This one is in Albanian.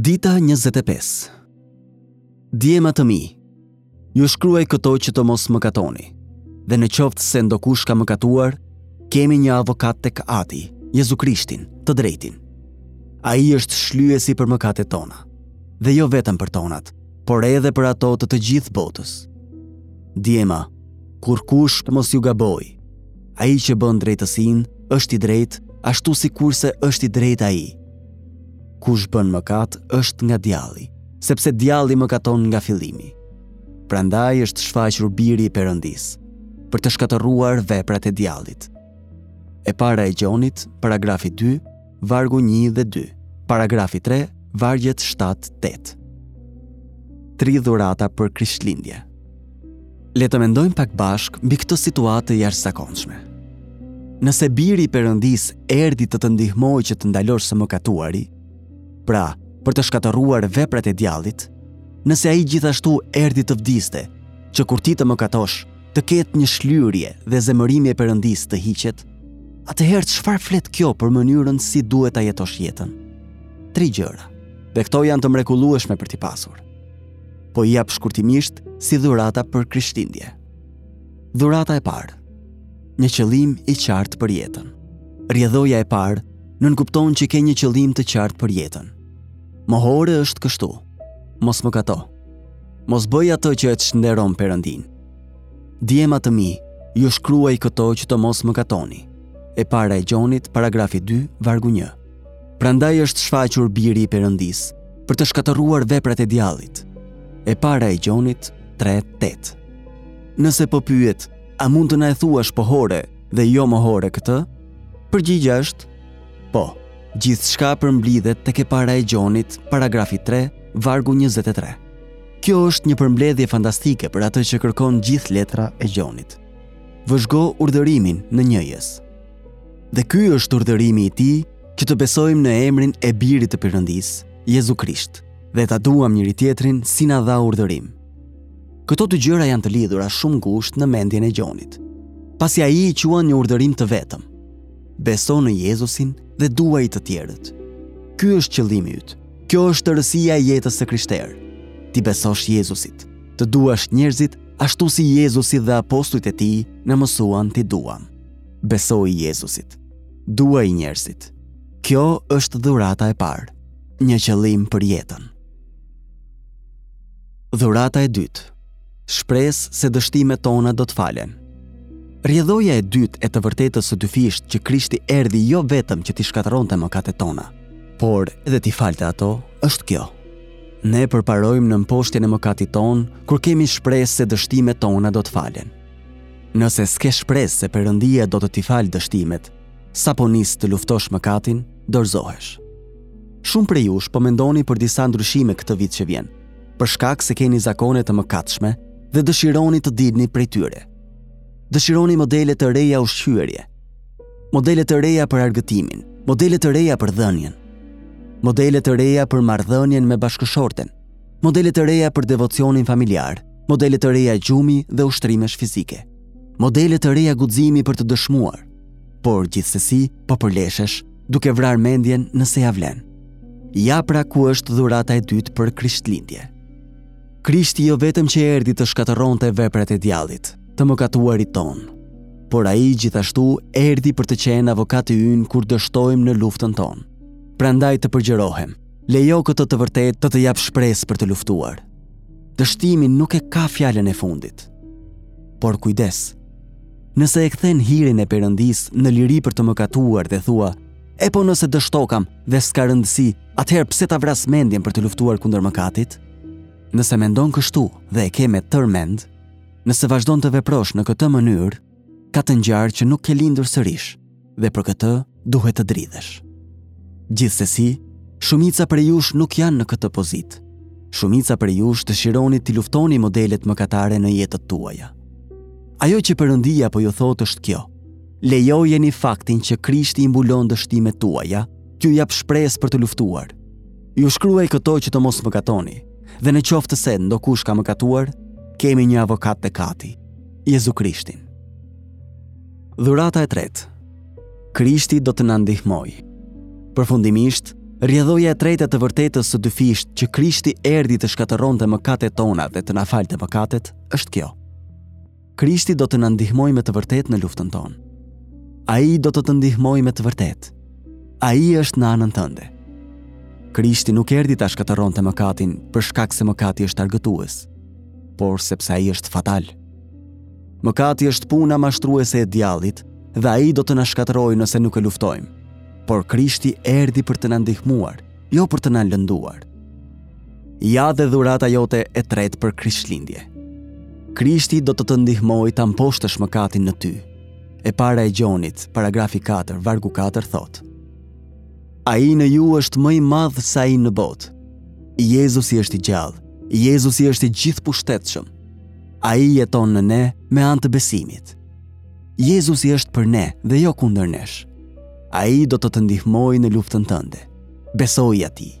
Dita 25 Djema të mi, ju shkruaj këto që të mos mëkatoni, dhe në qoftë se ndokush ka mëkatuar, kemi një avokat tek Ati, Jezu Krishtin, të drejtin. Ai është shlyesi për mëkatet tona, dhe jo vetëm për tonat, por edhe për ato të të gjithë botës. Djema, kurrkush mos ju gabojë, Ai që bën drejtësinë është i drejtë ashtu sikurse është i drejtë ai. Kush bën mëkat është nga djalli, sepse djalli mëkaton nga fillimi. Prandaj është shfaqur biri i Perëndisë për të shkatërruar veprat e djallit. E para e Gjonit, paragrafi 2, vargu 1 dhe 2, paragrafi 3, vargjet 7, 8. Tri dhurata për Krishtlindje. Le të mendojmë pak bashkë mbi këtë situatë të jashtëzakonshme. Nëse biri i Perëndisë erdhi të të ndihmojë që të ndalosh së mëkatuari, pra, për të shkatërruar veprat e djallit, nëse ai gjithashtu erdhi të vdiste, që kur ti të mëkatosh, të ketë një shlyrje dhe zemërimi i Perëndisë të hiqet, atëherë çfarë flet kjo për mënyrën si duhet ta jetosh jetën? Tri gjëra. Dhe këto janë të mrekullueshme për t'i pasur. Po i jap shkurtimisht si dhurata për Krishtlindje. Dhurata e parë. Një qëllim i qartë për jetën. Rrjedhoja e parë nënkupton që ke një qëllim të qartë për jetën. Mohore është kështu. Mos mëkato. Mos bëj atë që e çnderon Perëndinë. Djema të mi, ju shkruaj këto që të mos mëkatoni. E para e Gjonit, paragrafi 2, vargu 1. Prandaj është shfaqur biri i Perëndisë për të shkatërruar veprat e djallit. E para e Gjonit 3:8. Nëse po pyet, a mund të na e thuash pohore dhe jo mohore këtë? Përgjigja është po. Gjithçka përmblidhet tek e para e Gjonit, paragrafi 3, vargu 23. Kjo është një përmbledhje fantastike për atë që kërkon gjithë letra e Gjonit. Vëzhgo urdhërimin në njëjes. Dhe ky është urdhërimi i tij që të besojmë në emrin e birit të Perëndisë, Jezu Krisht, dhe ta duam njëri-tjetrin si na dha urdhërim. Këto dy gjëra janë të lidhura shumë ngushtë në mendjen e Gjonit. Pasi ai i quan një urdhërim të vetëm, beso në Jezusin dhe duaji të tjerët. Ky është qëllimi yt, Kjo është tërësia e jetës së krishterë. T'i besosh Jezusit, të duash njerëzit ashtu si Jezusi dhe apostujt e tij na mësuan t'i duam. Besoji Jezusit. Duaji njerëzit. Kjo është dhurata e parë, një qëllim për jetën. Dhurata e dytë. Shpresë se dështimet tona do të falen. Rrjedhoja e dytë e të vërtetës së dyfishtë që Krishti erdhi jo vetëm që t'i shkatërronte mëkatet tona, por edhe t'i falte ato, është kjo. Ne përparojmë në mposhtjen e mëkatit tonë kur kemi shpresë se dështimet tona do të falen. Nëse s'ke shpresë se Perëndia do të t'i falë dështimet, sapo nis të luftosh mëkatin, dorëzohesh. Shumë prej jush po mendoni për disa ndryshime këtë vit që vjen, për shkak se keni zakone të mëkatshme dhe dëshironi të dilni prej tyre. Dëshironi modele të reja ushqyerje, modele të reja për argëtimin, modele të reja për dhënien, modele të reja për marrëdhënien me bashkëshorten, modele të reja për devocionin familjar, modele të reja gjumi dhe ushtrimesh fizike, modele të reja guximi për të dëshmuar, por gjithsesi po përleshesh duke vrarë mendjen nëse ia vlen. Ja pra ku është dhurata e dytë për Krishtlindje. Krishti jo vetëm që erdhi të shkatërronte veprat e djallit, të mëkatuarit tonë, por ai gjithashtu erdhi për të qenë avokati ynë kur dështojmë në luftën tonë. Prandaj të përgjërohem, lejo këtë të vërtetë të të japë shpresë për të luftuar. Dështimi nuk e ka fjalën e fundit. Por kujdes, Nëse e kthen hirin e Perëndisë në liri për të mëkatuar dhe thua, epo nëse dështokam dhe s'ka rëndësi, atëherë pse ta vras mendjen për të luftuar kundër mëkatit? Nëse mendon kështu dhe e ke me tërë mend, nëse vazhdon të veprosh në këtë mënyrë, ka të ngjarë që nuk ke lindur sërish. dhe për këtë duhet të dridhesh. Gjithsesi, shumica prej jush nuk janë në këtë pozitë. Shumica prej jush dëshironi t'i luftoni modelet mëkatare në jetët tuaja. Ajo që Perëndia po ju thotë është kjo. Lejojeni faktin që Krishti i mbulon dështimet tuaja, t'ju japë shpresë për të luftuar. Ju shkruaj këto që të mos mëkatoni, dhe në qoftë se ndokush ka mëkatuar, kemi një avokat tek Ati, Jezu Krishtin. Dhurata e tretë. Krishti do të na ndihmojë. Përfundimisht, rrjedhoja e tretë e të vërtetës së dyfishtë që Krishti erdhi të shkatërronte mëkatet tona dhe të na falte mëkatet, është kjo. Krishti do të na ndihmojë me të vërtetë në luftën tonë. Ai do të të ndihmojë me të vërtetë. Ai është në anën tënde. Krishti nuk erdhi ta shkatërronte mëkatin për shkak se mëkati është argëtues, por sepse ai është fatal. Mëkati është puna mashtruese e djallit dhe ai do të na shkatërrojë nëse nuk e luftojmë. Por Krishti erdhi për të na ndihmuar, jo për të na lënduar. Ja dhe dhurata jote e tretë për Krishtlindje. Krishti do të të ndihmojë ta mposhtësh mëkatin në ty. E para e Gjonit, paragrafi 4, vargu 4 thotë: Ai në ju është më i madh se ai në botë. Jezusi është i gjallë. Jezusi është i gjithëpushtetshëm. Ai jeton në ne me anë të besimit. Jezusi është për ne dhe jo kundër nesh. Ai do të të ndihmojë në luftën tënde. Besoji atij.